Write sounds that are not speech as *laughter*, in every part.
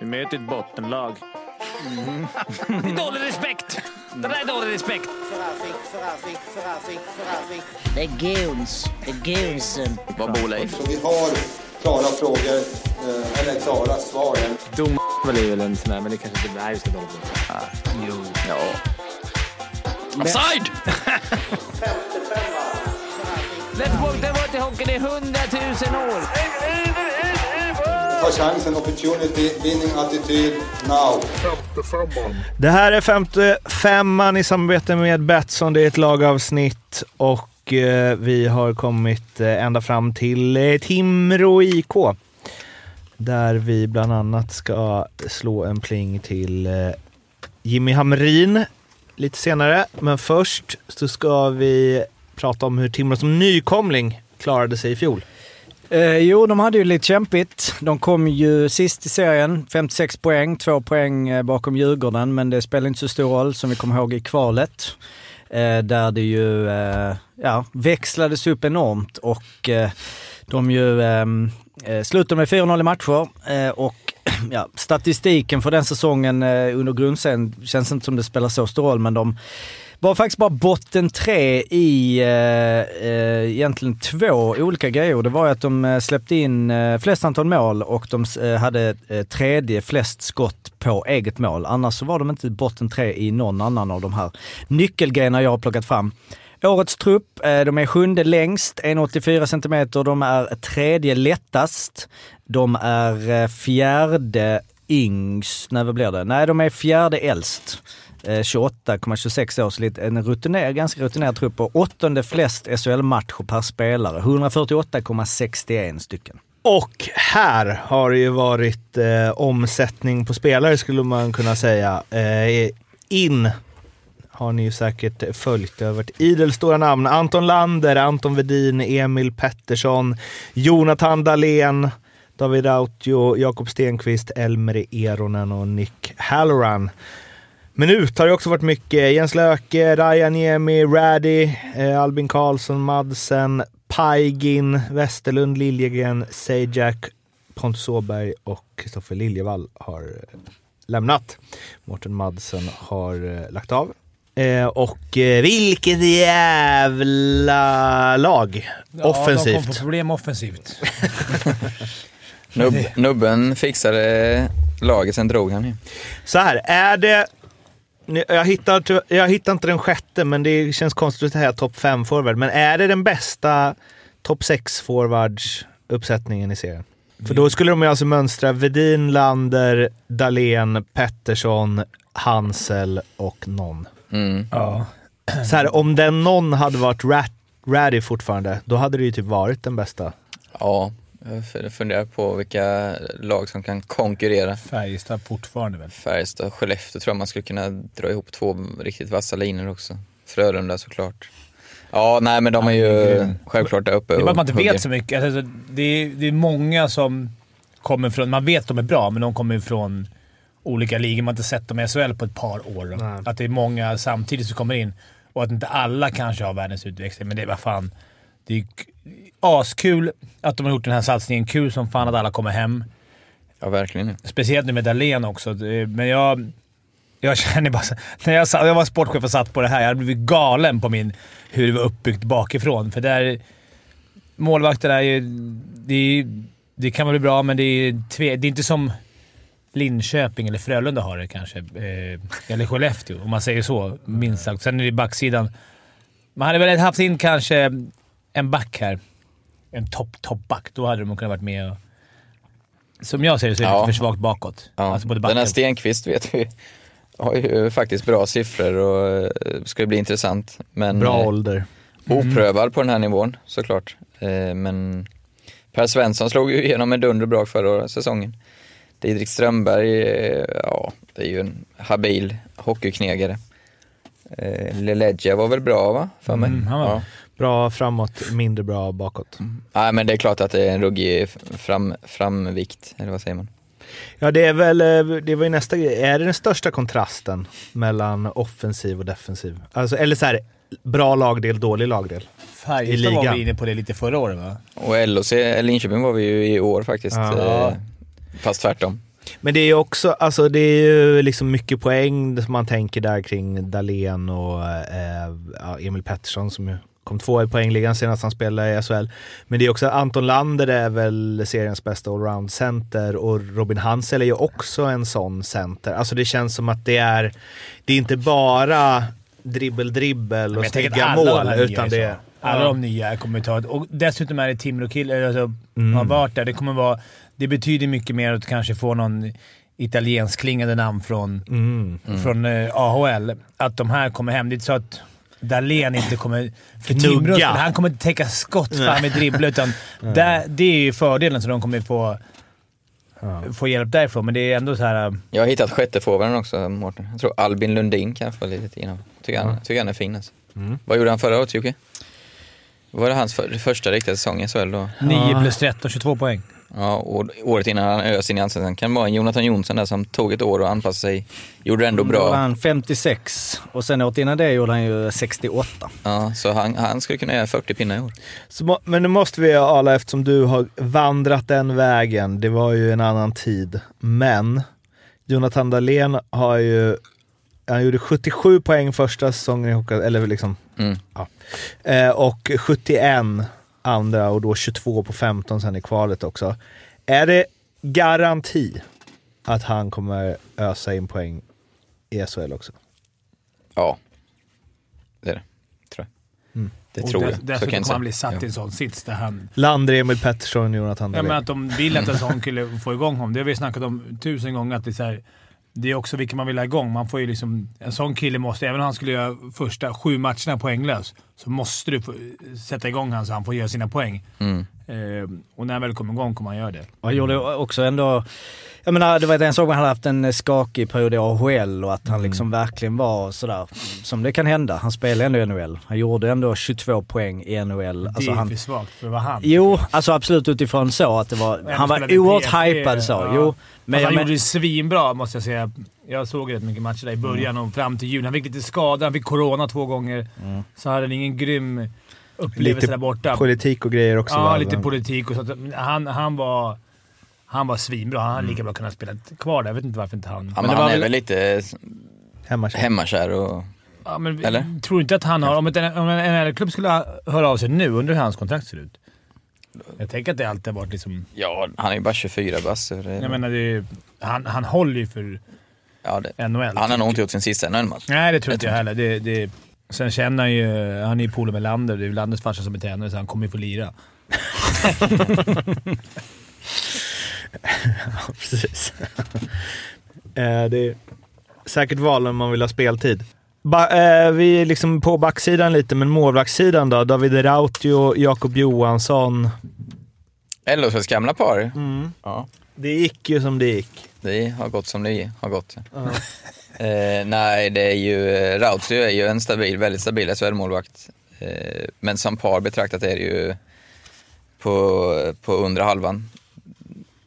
Vi möter ett bottenlag. *laughs* Det är dålig respekt! Det där är dålig respekt. Det är guns. Det är gunsen. Var bor Leif? Så vi har klara frågor, eh, eller klara svar. Dom är väl en sån där, men det kanske inte är så dåligt. Jo. Ja. Offside! *laughs* Let's walk the water hockey i hundratusen år. Ta chansen, opportunity, winning attityd, now. Det här är femte femman i samarbete med Betsson. Det är ett lagavsnitt och eh, vi har kommit eh, ända fram till eh, Timrå IK. Där vi bland annat ska slå en pling till eh, Jimmy Hamrin lite senare. Men först så ska vi prata om hur Timrå som nykomling klarade sig i fjol. Eh, jo, de hade ju lite kämpigt. De kom ju sist i serien, 56 poäng, två poäng eh, bakom Djurgården, men det spelar inte så stor roll som vi kommer ihåg i kvalet. Eh, där det ju eh, ja, växlades upp enormt och eh, de ju ehm, eh, slutade med 4-0 i matcher eh, och *clears throat* ja, statistiken för den säsongen eh, under grundserien känns inte som det spelar så stor roll, men de var faktiskt bara botten tre i eh, eh, egentligen två olika grejer. Det var ju att de eh, släppte in eh, flest antal mål och de eh, hade eh, tredje flest skott på eget mål. Annars så var de inte botten tre i någon annan av de här nyckelgrejerna jag har plockat fram. Årets trupp, de är sjunde längst, 1,84 cm. De är tredje lättast. De är fjärde yngst. Nej, vad blir det? Nej, de är fjärde äldst. 28,26 år, så lite, en rutiner, ganska rutinerad trupp. Och åttonde flest SHL-matcher per spelare, 148,61 stycken. Och här har det ju varit eh, omsättning på spelare skulle man kunna säga. Eh, in har ni ju säkert följt. Det har varit idel stora namn. Anton Lander, Anton Vedin, Emil Pettersson, Jonathan Dahlén, David Autio, Jakob Stenqvist, Elmer Eronen och Nick Halloran. Men ut har det också varit mycket. Jens Löke, Ryan Niemi, Raddy, eh, Albin Karlsson, Madsen, Paigin, Westerlund, Liljegren, Sejak, Pontus Åberg och Kristoffer Liljevall har eh, lämnat. Mårten Madsen har eh, lagt av. Eh, och eh, vilket jävla lag! Ja, de kom Offensivt. på problem offensivt. *laughs* Nubb, nubben fixade laget, sen drog han ju. Så här, är det... Jag hittar, jag hittar inte den sjätte, men det känns konstigt att säga topp 5 forward. Men är det den bästa topp 6 forwards uppsättningen i serien? För då skulle de ju alltså mönstra Vedin, Lander, Dahlén, Pettersson, Hansel och någon. Mm. Ja. Så här, om den någon hade varit rat, Raddy fortfarande, då hade det ju typ varit den bästa. Ja, jag funderar på vilka lag som kan konkurrera. Färjestad fortfarande väl? Färjestad, Skellefteå tror jag man skulle kunna dra ihop två riktigt vassa linjer också. Frölunda såklart. Ja, nej men de är ju självklart där uppe Det är bara att man inte hugger. vet så mycket. Alltså, det, är, det är många som kommer från... Man vet att de är bra, men de kommer från olika ligor. Man har inte sett dem i SHL på ett par år. Nej. Att det är många samtidigt som kommer in och att inte alla kanske har världens utväxling, men det är vad fan. Det är askul att de har gjort den här satsningen. Kul som fan att alla kommer hem. Ja, verkligen. Speciellt nu med Dahlén också. Men jag, jag känner bara när jag, satt, jag var sportchef och satt på det här, jag hade blivit galen på min, hur det var uppbyggt bakifrån. För där... Målvakter är ju... Det, är, det kan väl bli bra, men det är, tve, det är inte som Linköping eller Frölunda har det kanske. Eh, eller Skellefteå, om man säger så. Minst sagt. Sen är det backsidan. Man hade väl haft in kanske en back här. En topp, toppback. Då hade de kunnat varit med och... Som jag ser det så är det Ja. för svagt bakåt. Ja. Alltså både Den här. Stenqvist vet vi *laughs* har ju faktiskt bra siffror och eh, ska bli intressant. Men Bra ålder. oprövad på den här nivån såklart. Eh, Men Per Svensson slog ju igenom med dunder bra förra säsongen. Didrik Strömberg, eh, ja, det är ju en habil hockeyknegare. Leledja var väl bra va, för mig? Mm, han var ja. Bra framåt, mindre bra bakåt. Nej men det är klart att det är en ruggig fram, framvikt, eller vad säger man? Ja, det är väl, eh, det var ju nästa grej. Är det den största kontrasten mellan offensiv och defensiv? Alltså, eller så här, bra lagdel, dålig lagdel. i Färjestad var vi inne på det lite förra året va? Och LOC, Linköping var vi ju i år faktiskt. Ja. Eh, fast tvärtom. Men det är ju också, alltså det är ju liksom mycket poäng som man tänker där kring Dalen och eh, ja, Emil Pettersson som ju kom tvåa i poängligan senast han spelade i SHL. Men det är också Anton Lander är väl seriens bästa allround-center och Robin Hansel är ju också en sån center. Alltså det känns som att det är, det är inte bara dribbel, dribbel och snygga mål, utan är det så. Alla de nya kommer ta. Och dessutom är det Timrå-killar alltså, Mm. har varit där. Det kommer vara... Det betyder mycket mer att kanske få någon italiensk klingande namn från, Mm. från eh, AHL. Att de här kommer hem. Det är så att Dahlén inte kommer... För. Timrå, han kommer inte täcka skott fram med dribbla, utan *laughs* där, det är ju fördelen, så de kommer få, få hjälp därifrån. Men det är ändå så här... äh, Jag har hittat sjätte forwarden också, Mårten. Jag tror Albin Lundin kan få lite innan. Tycker han, tycker han är fin alltså. Vad gjorde han förra året, Jocke? Var det hans för, första riktiga säsong i SHL då? 9 plus 13, 22 poäng. Ja, och året innan han ös in i Allsvenskan kan vara en Jonathan Jonsson där som tog ett år och anpassade sig. Gjorde det ändå Då var bra. han 56 och sen året innan det gjorde han ju 68. Ja, så han, han skulle kunna göra 40 pinnar i år. Så, men nu måste vi Arla, eftersom du har vandrat den vägen, det var ju en annan tid. Men Jonathan Dahlén har ju, han gjorde 77 poäng första säsongen i Hockey, eller liksom, Mm. ja. Eh, och 71 andra och då 22 på 15 sen i kvalet också. Är det garanti att han kommer ösa in poäng i SHL också? Ja, det är det. Tror jag. Mm. Det Och tror dess- jag. Så Dessutom kommer han säga. bli satt i Ja. en sån sits där han... Lander, Emil Pettersson, Jonathan Ja, men att de vill att en sån *laughs* kille får igång honom. Det har vi snackat om tusen gånger. Att det, är så här, det är också vilka man vill ha igång. Man får ju liksom, en sån kille måste, även om han skulle göra första sju matcherna poänglös, så måste du få, sätta igång honom så han får göra sina poäng. Mm. Eh, och när han väl kommer igång kommer han göra det. Han gjorde också ändå... Jag menar, det var en såg man hade haft en skakig period i AHL och att han liksom verkligen var sådär, som det kan hända. Han spelade ändå i NHL. Han gjorde ändå 22 poäng i NHL. Det Alltså är han, för svagt för att vara han. jo, alltså absolut utifrån så att det var, han var oerhört hypad så. ja. Jo, Men men, han jag, gjorde det svinbra måste jag säga. Jag såg rätt mycket matcher där i början och fram till jul. Han fick lite skador, han fick corona två gånger. Så hade han ingen grym upplevelse Lite där borta. Politik och grejer också. Ja, va? lite politik och sånt. Men Han, han var... Han var svinbra. Han hade lika bra kunnat spela kvar där. Jag vet inte varför inte han... Ja, men det han var är väl- väl lite Hemmakär. hemmakär och... Ja, men Eller? Tror inte att han har... Om, ett, om en NHL-klubb skulle höra av sig nu, undrar hur hans kontrakt ser ut. Jag tänker att det alltid har varit liksom... Ja, han är ju bara 24 bass. så det- Jag menar, det är, han, han håller ju för ja, det, NHL. han har nog inte gjort sin sista NHL-match. Nej, det tror inte Jag heller. Det, det, sen känner han ju... Han är ju polare med Lander. Det är ju Landers farsa som är tränare, så han kommer ju få lira. *laughs* Ja, precis. Eh, det är säkert val om man vill ha speltid. Ba, eh, vi är liksom på backsidan lite, men målvaktssidan då? David Rautio, Jakob Johansson. LHCs gamla par. Ja, Det gick ju som det gick. Det har gått som det har gått. *laughs* Eh, nej, det är ju... Rautio är ju en stabil, väldigt stabil SHL-målvakt. Eh, men som par betraktat är det ju på, på undre halvan.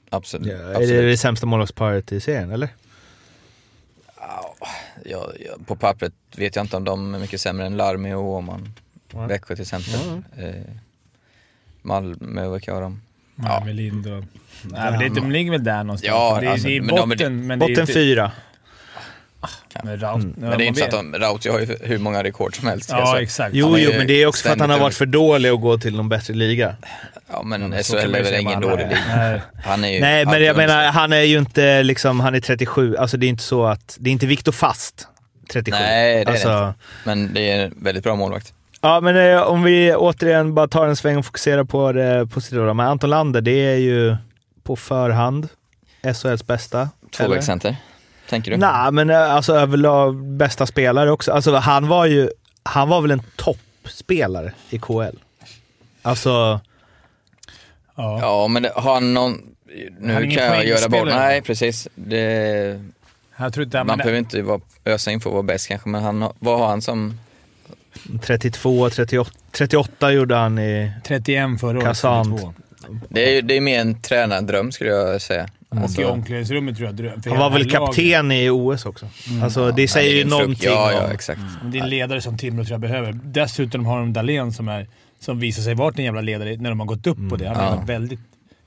Absolut. Ja, är det det sämsta målvaktsparet i serien, eller? Ja, ja, på pappret vet jag inte om de är mycket sämre än Larmi och Åman. Nej. Växjö till exempel. Eh, Malmö, vilka har de? Ja. Ja. Med Lind och... Nej, men det, de ligger väl där någonstans. Ja, det är, alltså, det är men de- botten, men det är Botten inte- fyra. Men, Raut, Mm. Men det är inte så att de, Rautio har ju hur många rekord som helst. Ja, alltså. exakt. Jo, jo, men det är också för att han har varit för dålig att gå till någon bättre liga. Ja, men så SHL är väl ingen dålig liga. Nej. Han är ju Nej, men jag menar, han är ju inte liksom, han är 37. Alltså det är inte så att, det är inte Viktor Fast 37. Nej, det är det alltså, inte. Men det är en väldigt bra målvakt. Ja, men eh, om vi återigen bara tar en sväng och fokuserar på det positiva. Men Anton Lander, det är ju på förhand SHLs bästa. Tvåvägscenter, tänker du? Nej, men eh, alltså överlag bästa spelare också. Alltså han var ju, han var väl en toppspelare i KL. Alltså, Ja. Ja, men det, har han någon... Nu Han kan jag göra bort... Nej, precis. Det, Jag tror inte... man Men, behöver inte vara, ösa in för att vara bäst kanske, men han, vad har han som... 32, 38, 38 gjorde han i... 31 förra året. Kazan. 32. Det är, ju- det är mer en tränardröm skulle jag säga. Och i Alltså, omklädningsrummet tror jag dröm. Han var väl laget. kapten i OS också. Alltså det han säger ju frukt. någonting Ja, om... ja, exakt. Men Det är en ledare som Timrå tror jag behöver. Dessutom har de Dahlén som, är, som visar sig vara en jävla ledare när de har gått upp på det. Han har Ja. väldigt...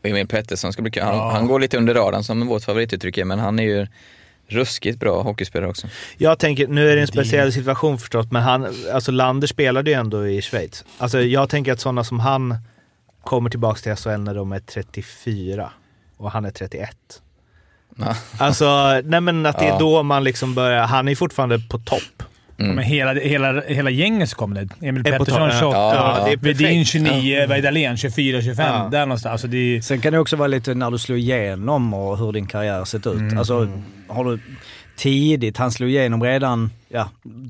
Emil Pettersson ska bli. Han, Ja. han går lite under radarn som vårt favorituttryck är, men han är ju ruskigt bra hockeyspelare också. Jag tänker, nu är det en speciell situation förstås, men han, alltså Lander spelade ju ändå i Schweiz. Alltså jag tänker att sådana som han kommer tillbaka till SHL när de är 34 och han är 31. Ja. Alltså, nej men att det är då man liksom börjar, han är fortfarande på topp. Men hela, hela, hela gänget så kommer det. Emil Pettersson topp. 28, Ja, det är perfekt. Vedin 29, Weidalén 24, 25. Ja. Där någonstans. Alltså det är, Sen kan det också vara lite när du slår igenom och hur din karriär sett ut. Alltså, har du tidigt, han slog igenom redan, ja,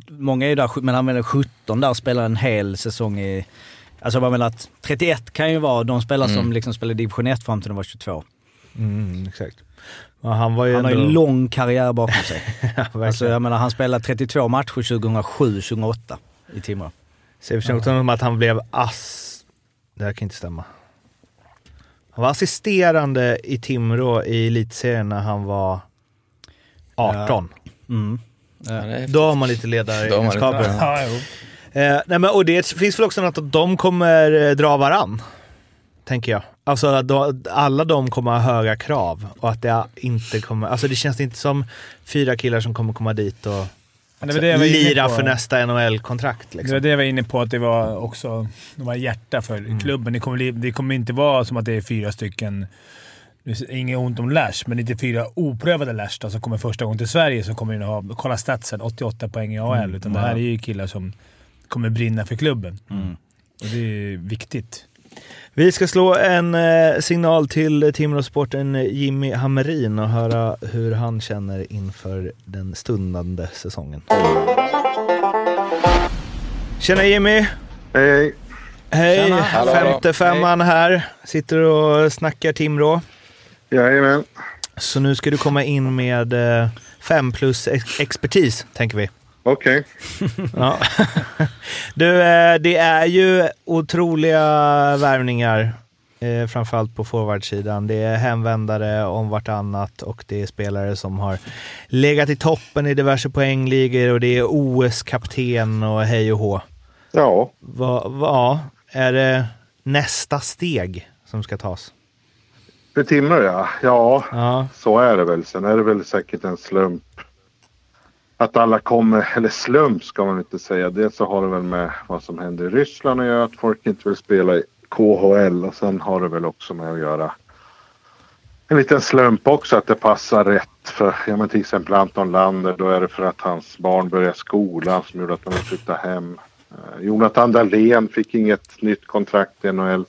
många är ju där, men han var 17 där och spelade en hel säsong i... Alltså bara menar att 31 kan ju vara de spelare som liksom spelade i division 1 fram till de var 22. Mm, exakt. Ja, han var ju Han har ändå... ju lång karriär bakom sig. *laughs* Ja, alltså jag menar han spelade 32 matcher 2007-2008 i Timrå. Så jag förstår också om att han blev ass... Det här kan inte stämma. Han var assisterande i Timrå i elitserien när han var 18. Mm. Ja, det är Då har man lite ledaregenskaper. lite- ja. Eh, nej men, och det finns väl också något att de kommer eh, dra varann. Tänker jag. Alltså att de, alla de kommer ha höga krav och att det inte kommer... Alltså det känns inte som fyra killar som kommer komma dit och det var det jag var lira på. för nästa NHL-kontrakt. Det var Liksom. det jag var inne på, att det var också de var hjärta för Mm. klubben. Det kommer, det kommer inte vara som att det är fyra stycken, det inget ont om Lash, men det är fyra oprövade Lash då, som kommer första gången till Sverige som kommer in och ha, kolla statsen, 88 poäng i AL. Mm. Utan det här är ju killar som kommer brinna för klubben. Och det är viktigt. Vi ska slå en eh, signal till Timråsporten Jimmy Hammerin och höra hur han känner inför den stundande säsongen. Tjena Jimmy! Hej. Hej! Femte femman här. Sitter och snackar Timrå. Jajamän. Så nu ska du komma in med eh, fem plus ex- expertis, tänker vi. Okej. *laughs* Ja. Du, eh, det är ju otroliga värvningar, eh, framförallt på forwardsidan. Det är hemvändare om vartannat och det är spelare som har legat i toppen i diverse poängligor och det är OS-kapten och hej och hå. Ja, Vad vad är det nästa steg som ska tas? för Timrå ja. Ja, Ja, så är det väl. Sen är det väl säkert en slump. Att alla kommer, eller slump ska man inte säga. Dels så har det väl med vad som händer i Ryssland att göra. Att folk inte vill spela i KHL. Och sen har det väl också med att göra en liten slump också att det passar rätt för ja, men till exempel Anton Lander. Då är det för att hans barn börjar skolan som gjorde att de vill flytta hem. Eh, Jonathan Dahlén fick inget nytt kontrakt i NHL.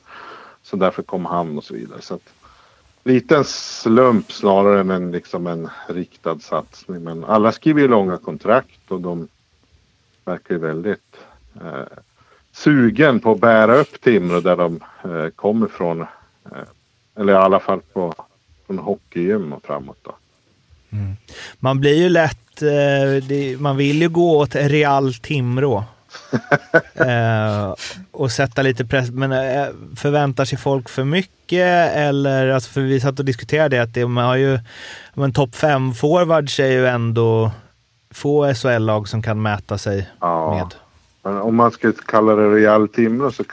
Så därför kom han och så vidare. Så att, liten slump snarare än en, liksom en riktad satsning. Men alla skriver ju långa kontrakt och de verkar ju väldigt eh, sugen på att bära upp Timrå där de eh, kommer ifrån. Eh, eller i alla fall på, från hockeygym och framåt då. Mm. man blir ju lätt, eh, det, man vill ju gå åt Real Timrå. *laughs* eh, och sätta lite press, men eh, förväntar sig folk för mycket eller, alltså för vi satt och diskuterade det, att det, man har ju, men topp fem forwards är ju ändå få SHL-lag som kan mäta sig Ja. med. Men om man ska kalla det Real Timrå så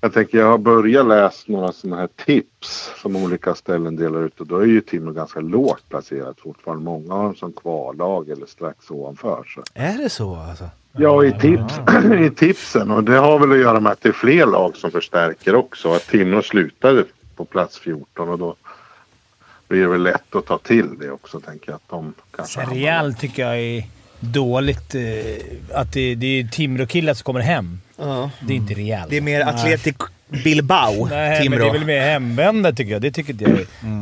jag tänker jag har börjat läsa några sådana här tips som olika ställen delar ut och då är ju Timrå ganska lågt placerat fortfarande. Många har dem som kvallag eller strax ovanför. Så. Är det så alltså? Ja, i, tips, *clears throat* i tipsen och det har väl att göra med att det är fler lag som förstärker också. Att Timrå slutade på plats 14 och då blir det väl lätt att ta till det också tänker jag. Att de kanske hamnar- Real tycker jag är dåligt. Eh, att det, det är Timrå-killar som kommer hem. Ja. Det är inte Real. Det är mer Atletic Bilbao, Nej, Timrå. men det är väl mer hemvända tycker jag. Det tycker inte jag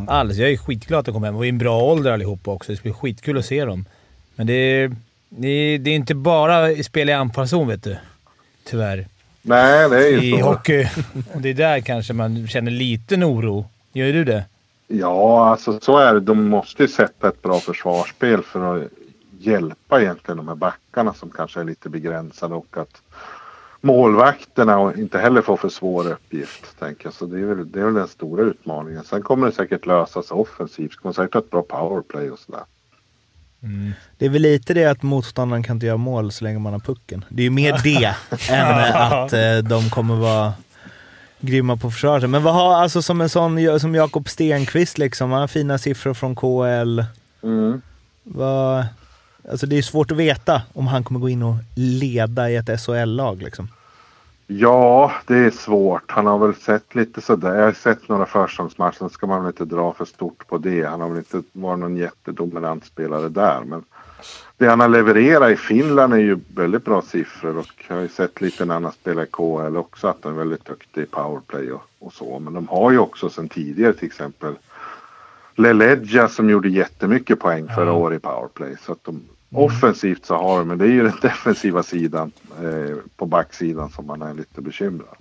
alls. Jag är skitglad att de kom hem och är i en bra ålder allihopa också. Det ska bli skitkul att se dem. Men det är, det är, det är inte bara spel i anfallszon, vet du. Tyvärr. Nej, det är ju I så. hockey. Och det är där kanske man känner liten oro. Gör du det? Ja, alltså så är det. De måste ju sätta ett bra försvarsspel för att hjälpa egentligen de här backarna som kanske är lite begränsade och att målvakterna inte heller får för svår uppgift. Tänker jag. Så det är, väl, det är väl den stora utmaningen. Sen kommer det säkert lösas offensivt. Ska man säkert ha ett bra powerplay och sådär. Det är väl lite det att motståndaren kan inte göra mål så länge man har pucken. Det är ju mer det *laughs* än att eh, de kommer vara grymma på försvaret. Men vad har, alltså som en sån som Jakob Stenqvist liksom, han har fina siffror från KL. Mm. Vad, alltså det är svårt att veta om han kommer gå in och leda i ett SHL-lag liksom. Ja, det är svårt. Han har väl sett lite sådär. Jag har sett några försäsongsmatcher. Sen ska man väl inte dra för stort på det. Han har väl inte varit någon jättedominant spelare där. Men det han har levererat i Finland är ju väldigt bra siffror. Och jag har ju sett lite när han har spelat i KHL också att han är väldigt duktig i powerplay och, och så. Men de har ju också sedan tidigare till exempel Leledja som gjorde jättemycket poäng förra året i powerplay. Så att de, offensivt så har de, men det är ju den *laughs* defensiva sidan eh, på backsidan som man är lite bekymrad.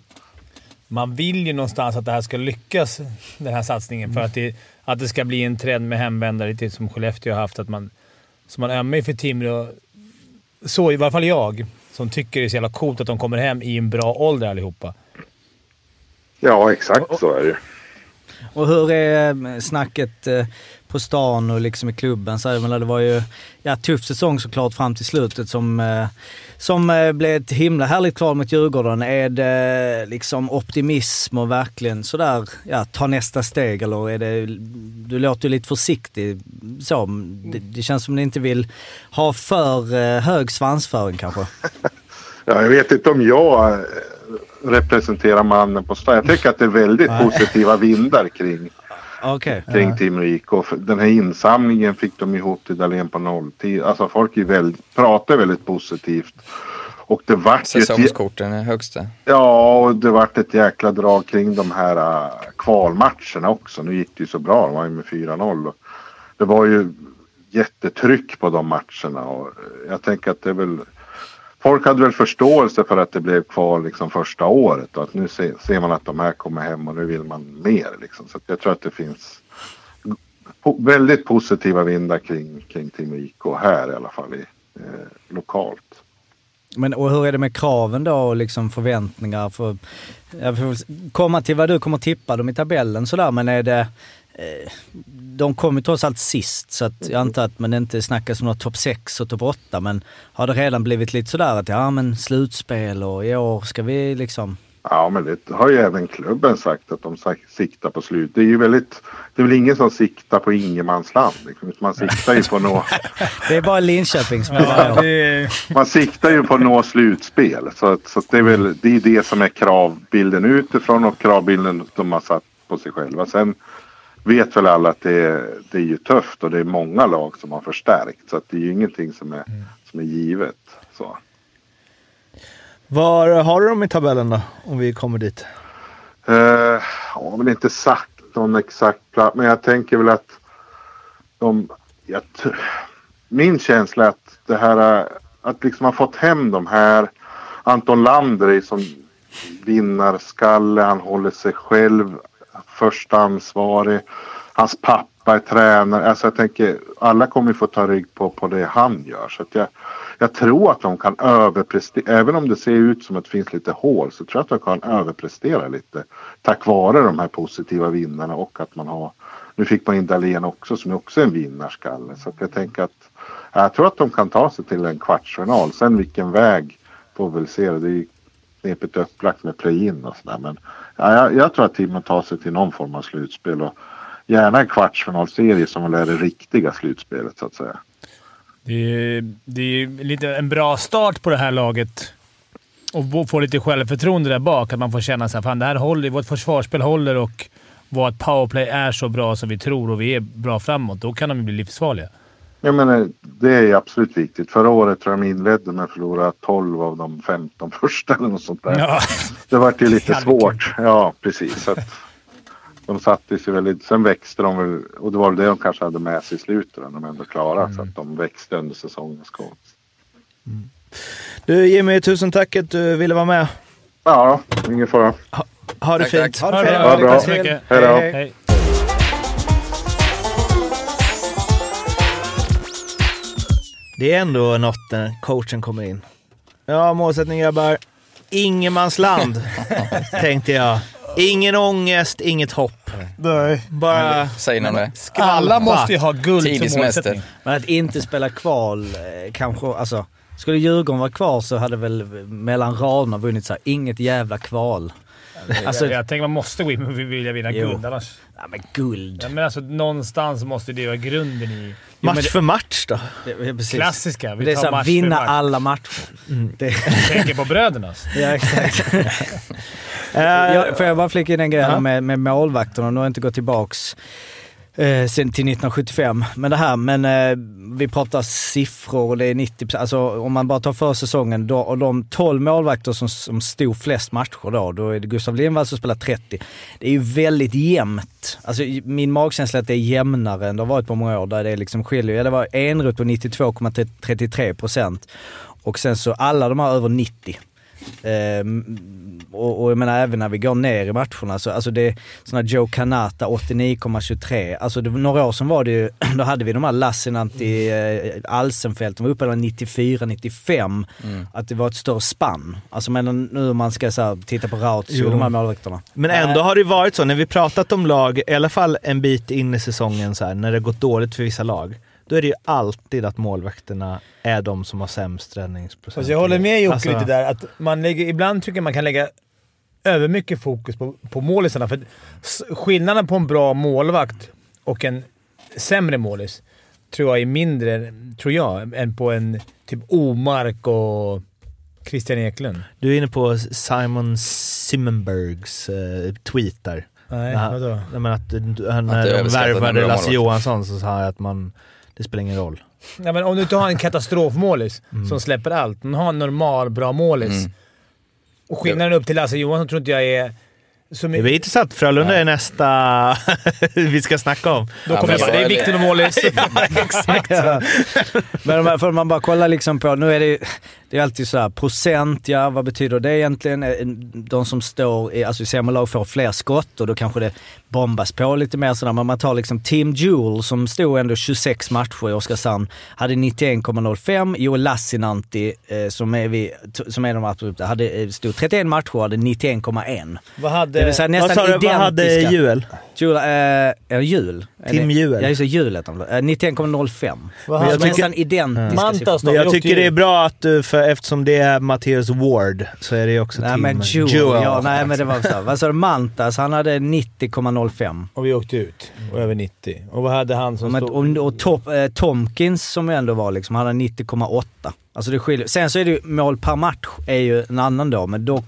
Man vill ju någonstans att det här ska lyckas, den här satsningen, för att det, att det ska bli en trend med hemvändare, lite som Skellefteå har haft. Att man, så man ömmar ju för Timrå. Så i varje fall jag, som tycker det är så jävla coolt att de kommer hem i en bra ålder allihopa. Ja, exakt så är det. Och hur är eh, snacket eh, på stan och liksom i klubben? Så här, det var ju ja, tuff säsong såklart fram till slutet som, eh, som blev ett himla härligt kval mot Djurgården. Är det liksom optimism och verkligen sådär, ja, ta nästa steg eller är det, du låter ju lite försiktig så. Det, det känns som ni inte vill ha för hög svansföring kanske? *laughs* Ja, jag vet inte om jag representerar mannen på stan. Jag tycker att det är väldigt positiva vindar kring, Okej. kring. Och för Den här insamlingen fick de ihop till Dahlén på nolltid. Alltså folk är väldigt, pratar väldigt positivt. Och det vart Säsongskorten är högsta. ja, och det vart ett jäkla drag kring de här uh, kvalmatcherna också. Nu gick det ju så bra, de var ju med 4-0. Och Det var ju jättetryck på de matcherna och jag tänker att det är väl Folk hade väl förståelse för att det blev kvar liksom första året och att nu ser, ser man att de här kommer hem och nu vill man mer. Liksom. Så att jag tror att det finns po väldigt positiva vindar kring, kring Team IK här i alla fall i, eh, lokalt. Men och hur är det med kraven då och liksom förväntningar? För, jag får väl komma till vad du kommer tippa dem i tabellen sådär, men är det... Eh, de kom ju trots allt sist, så att jag antar att man inte snackar som något topp 6 och topp 8, men har det redan blivit lite sådär att ja men slutspel och i år ska vi liksom... Ja, men det har ju även klubben sagt att de siktar på slut. Det är ju väldigt, det är väl ingen som siktar på ingenmansland. Liksom. Man siktar ju på nå, *laughs* Det är bara Linköping som Ja, det, man siktar ju på att nå slutspel. Så, att, så att det är väl det, är det som är kravbilden utifrån och kravbilden de har satt på sig själva. Sen vet väl alla att det är, det är ju tufft och det är många lag som har förstärkt. Så att det är ju ingenting som är, som är givet. Så. Var har du dem i tabellen då, om vi kommer dit? Eh, jag har väl inte sagt någon exakt plats, men jag tänker väl att de... Jag, min känsla är att det här att liksom ha fått hem de här. Anton Lander är som vinnarskalle, han håller sig själv första ansvarig. Hans pappa är tränare. Alltså jag tänker alla kommer ju få ta rygg på, på det han gör. Så att jag, jag tror att de kan överprestera. Även om det ser ut som att det finns lite hål så tror jag att de kan överprestera lite. Tack vare de här positiva vinnarna och att man har. Nu fick man in Dahlén också som också är en vinnarskalle. Så att jag tänker att jag tror att de kan ta sig till en kvartsfinal. Sen vilken väg får vi väl se. Det är knepigt upplagt med play-in och sådär. Men ja, jag, jag tror att Timrå tar sig till någon form av slutspel. Och gärna en kvartsfinalserie som väl är det riktiga slutspelet så att säga. det, är, det är lite en bra start på det här laget. Och få lite självförtroende där bak. Att man får känna att fan, det här håller, vårt försvarsspel håller och vårt powerplay är så bra som vi tror och vi är bra framåt. Då kan de ju bli livsfarliga. Jag menar, det är ju absolut viktigt. Förra året tror jag de inledde med att förlora 12 av de 15 första eller något sånt där. Ja. Det vart ju lite *laughs* svårt. Ja, precis. Så att de satte sig väldigt... Sen växte de väl, och det var väl det de kanske hade med sig i slutet när de ändå klarade. Så att de växte under säsongens gång. Du Jimmy, tusen tack att du ville vara med. Ja, ingen fara. Ha det Tack, fint. tack. Ha det fint. Ja, bra. Lycka Tack så mycket. Hej då. Hej. Det är ändå något när coachen kommer in. Ja, målsättning grabbar. Ingenmansland, *laughs* tänkte jag. Ingen ångest, inget hopp. Bara Säger någon det? Alla måste ju ha guld Tidig som målsättning. Men att inte spela kval eh, kanske, alltså. Skulle Djurgården vara kvar så hade väl mellan raderna vunnit så här, inget jävla kval. Alltså- jag, jag tänker man måste gå in och vilja vinna Jo. guld annars. Ja, men guld. Ja, men alltså, någonstans måste det vara grunden i... Match för match då? Det, precis. Klassiska. Vi Det är tar såhär, match vinna match. alla matcher. Det, Jag tänker på brödernas. *laughs* ja, exakt. *laughs* Eh, jag, får jag bara flika in en grej här Ja. med, med målvakterna? Nu har jag inte gått tillbaks eh, sen till 1975. Men det här, men eh, vi pratar siffror och det är 90 Alltså om man bara tar för säsongen då, och de 12 målvakter som, som stod flest matcher då, då är det Gustav Lindvall som spelar 30. Det är ju väldigt jämnt. Alltså min magkänsla är att det är jämnare än det har varit på många år där det liksom skiljer. Ja, det var Enroth på 92,33 procent och sen så alla de här över 90. Ehm, och, och jag menar även när vi går ner i matcherna, så, alltså det sådana Joe Kanata 89,23. Alltså det, några år sedan var det ju, *clears throat* då hade vi de här Lassinantti, eh, Alsenfelt, de var uppe på 94-95. Att det var ett större spann. Alltså men nu om man ska så här, titta på Rautio och de här målvakterna. Men ändå har det varit så, när vi pratat om lag, i alla fall en bit in i säsongen, så här, när det gått dåligt för vissa lag, då är det ju alltid att målvakterna är de som har sämst räddningsprocent. Fast jag håller med Jocke Alltså- lite där. Att man lägger, ibland tycker jag man kan lägga över mycket fokus på, på målisarna. För skillnaden på en bra målvakt och en sämre målis tror jag är mindre, tror jag, än på en typ Omark och Christian Eklund. Du är inne på Simon Simmenbergs eh, tweet där. Nej, Ja. vadå? Nej, men att, när Att de värvade Lasse. Johansson så sa han att man, det spelar ingen roll. Nej, men om du inte har en katastrofmålis *laughs* Mm. som släpper allt. Men har en normal, bra målis. Mm. Och skillnaden upp till Lasse Johansson tror inte jag är så Det blir intressant. Frölunda är nästa *laughs* vi ska snacka om. Då Ja, kommer men jag bara, det är viktigt med målis. *laughs* Ja. Men om man bara kollar liksom på, nu är det ju- det är alltid så här, procent, ja vad betyder det egentligen? Eh, De som står i, alltså i sämre lag får fler skott och då kanske det bombas på lite mer sådär. Men man tar liksom Tim Jewell som stod ändå 26 matcher i Oskarshamn, hade 91,05. Joel Lassinantti eh, som är, vi, t- som är de absolut, hade, eh, stod 31 matcher och hade 91,1. Vad hade... Det vill säga Vad nästan sa du, identiska. vad hade Juel? Jul, eh, är det jul? Tim Juel. Ja just det, jul heter han. Eh, 91,05. Vad Men hade- jag tycker nästan identiska siffror. Mantas då? Men jag tycker det är bra att du, för eftersom det är Matteus Ward, så är det också Nej Tim men Jewel, Jewel. ja nej men det var så. Vad sa du? Mantas, han hade 90,05. Och vi åkte ut. Och över 90. Och vad hade han som Men, stod... och och top, eh, Tomkins som ändå var liksom, han hade 90,8. Alltså det skiljer. Sen så är det ju mål per match är ju en annan då, men då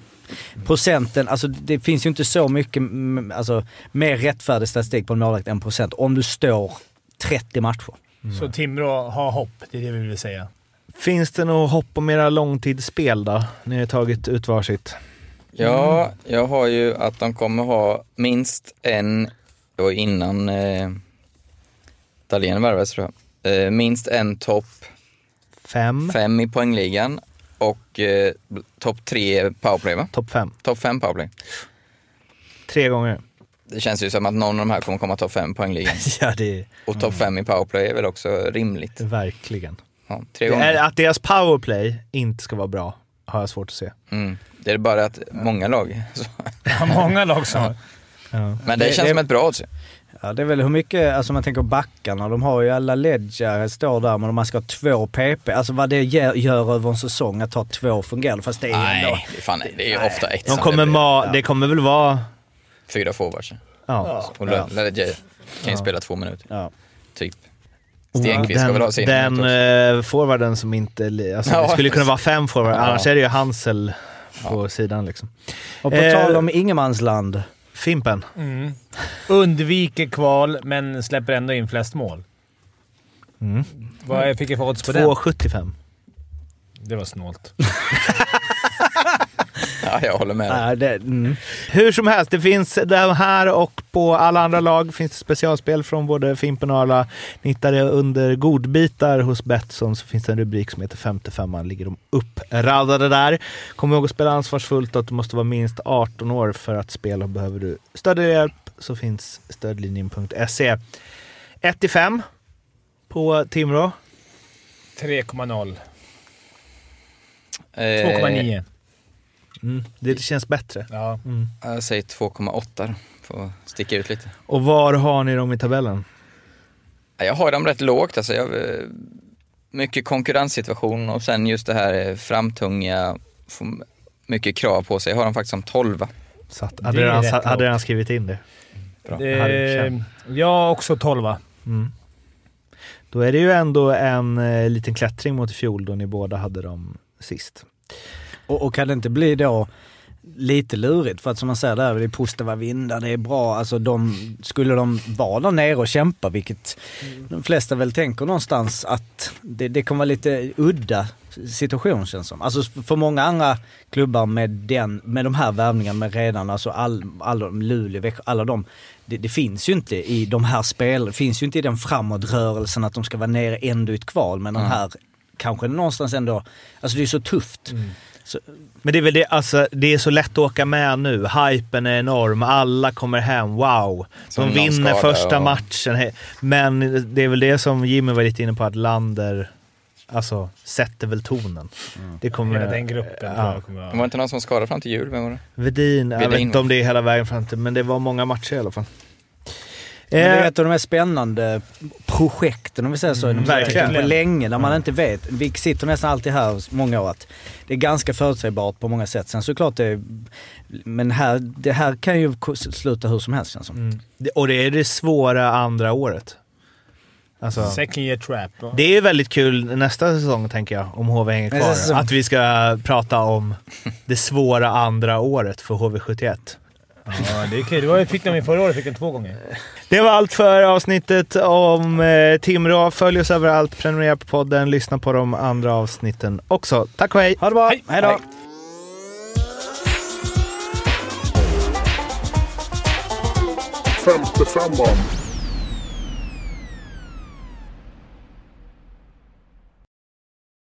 procenten, alltså det finns ju inte så mycket mm, alltså, mer rättfärdig statistik på en målvakt än procent om du står 30 matcher. Så Timrå har hopp, det är det vi vill säga. Finns det något hopp om era långtidsspel då? Ni har tagit ut varsitt. Ja, jag har ju att de kommer ha minst en, det var innan eh, Dahlén värvades tror jag, eh, minst en topp Fem. fem i poängligan och eh, topp tre powerplay va? Topp fem. Topp fem powerplay. Tre gånger. Det känns ju som att någon av de här kommer komma topp fem i poängligan. *laughs* Ja, det Och topp fem i powerplay är väl också rimligt. verkligen. Ja, tre Det är, gånger. att deras powerplay inte ska vara bra har jag svårt att se. Mm. Det är bara att många lag. Så. Ja, många lag som *laughs* har. Ja. Men det, Det- känns det- som ett bra odds. Ja det är väl hur mycket, alltså man tänker backarna, de har ju alla ledger står där men om man ska ha två PP, alltså vad det gör, gör över en säsong att ha två fungerande, fast det är ju ändå... Nej, det är, fan, det är ofta ett De kommer levererar. ma- Det kommer väl vara... Fyra forwards. Ja. Och ja. kan ju spela två minuter. Ja. Typ. Stenqvist ska väl ha sin Den eh, forwarden som inte... Alltså, Ja. Det skulle kunna vara fem forwards, Ja. annars är det ju Hansel på sidan liksom. Och på Eh, tal om ingenmansland. Fimpen. Mm. Undviker kval, men släpper ändå in flest mål. Mm. Vad fick jag för odds på den? 2,75. Det var snålt. *laughs* Ja, jag håller med. Nej, det, mm. Hur som helst, det finns det här och på alla andra lag finns det specialspel från både Fimpen och Arla. Ni hittar det under godbitar hos Betsson så finns det en rubrik som heter 55 ligger de uppradade där. Kom ihåg att spela ansvarsfullt och att du måste vara minst 18 år för att spela. Behöver du stödhjälp så finns stödlinjen.se. 1 5 på Timrå. 3,0. Eh, 2,9. Mm, det känns bättre. Ja. Mm. Jag säger 2,8 för att sticka ut lite. Och var har ni dem i tabellen? Ja, Jag har dem rätt lågt. Alltså jag, eh, mycket konkurrenssituation och sen just det här eh, framtunga, mycket krav på sig. Jag har dem faktiskt som 12. Så att, hade, rätt hade redan skrivit in det. Bra. Det jag också 12 Mm. Då är det ju ändå en eh, liten klättring mot i fjol då ni båda hade dem sist. Och, och kan det inte bli då lite lurigt? För att som man säger där, det är positiva vindar, det är bra. Alltså de, skulle de vara där nere och kämpa, vilket de flesta väl tänker någonstans att det, det kommer vara lite udda situation känns som. Alltså för många andra klubbar med, den, med de här värvningarna med redan, alltså all, all de, Luleå, Växjö, alla de. Det, det finns ju inte i de här spelen, finns ju inte i den framåtrörelsen att de ska vara nere ändå i ett kval. Men den här kanske någonstans ändå, alltså det är så tufft. Så, Men det är väl det, alltså, det är så lätt att åka med nu. Hypen är enorm, alla kommer hem, wow. Som De vinner skada första och- matchen. He- Men det är väl det som Jimmy var lite inne på, att Lander alltså, sätter väl tonen. Det kommer... Hela den gruppen ja. kommer Det var inte någon som skadade fram till jul, vem var det? Vedin, jag vet Vedin, inte om det är hela vägen fram till, men det var många matcher i alla fall. Men det är Eh, ett av de mest spännande projekten om vi säger så. Mm, verkligen. På länge, där man inte vet. Vi sitter nästan alltid här många år att det är ganska förutsägbart på många sätt. Sen såklart det men här, det här kan ju sluta hur som helst känns som. mm. Och det är det svåra andra året. Alltså, Second year trap. det är väldigt kul nästa säsong, tänker jag, om HV hänger kvar. Att vi ska prata om det svåra andra året för HV71. Ja, det är kul. Det var, fick de i förra året, fick de två gånger. Det var allt för avsnittet om eh, Timrå. Följ oss överallt, prenumerera på podden, lyssna på de andra avsnitten också. Tack och hej! Ha det bra, Hej. hej då! Hej. Femte femman.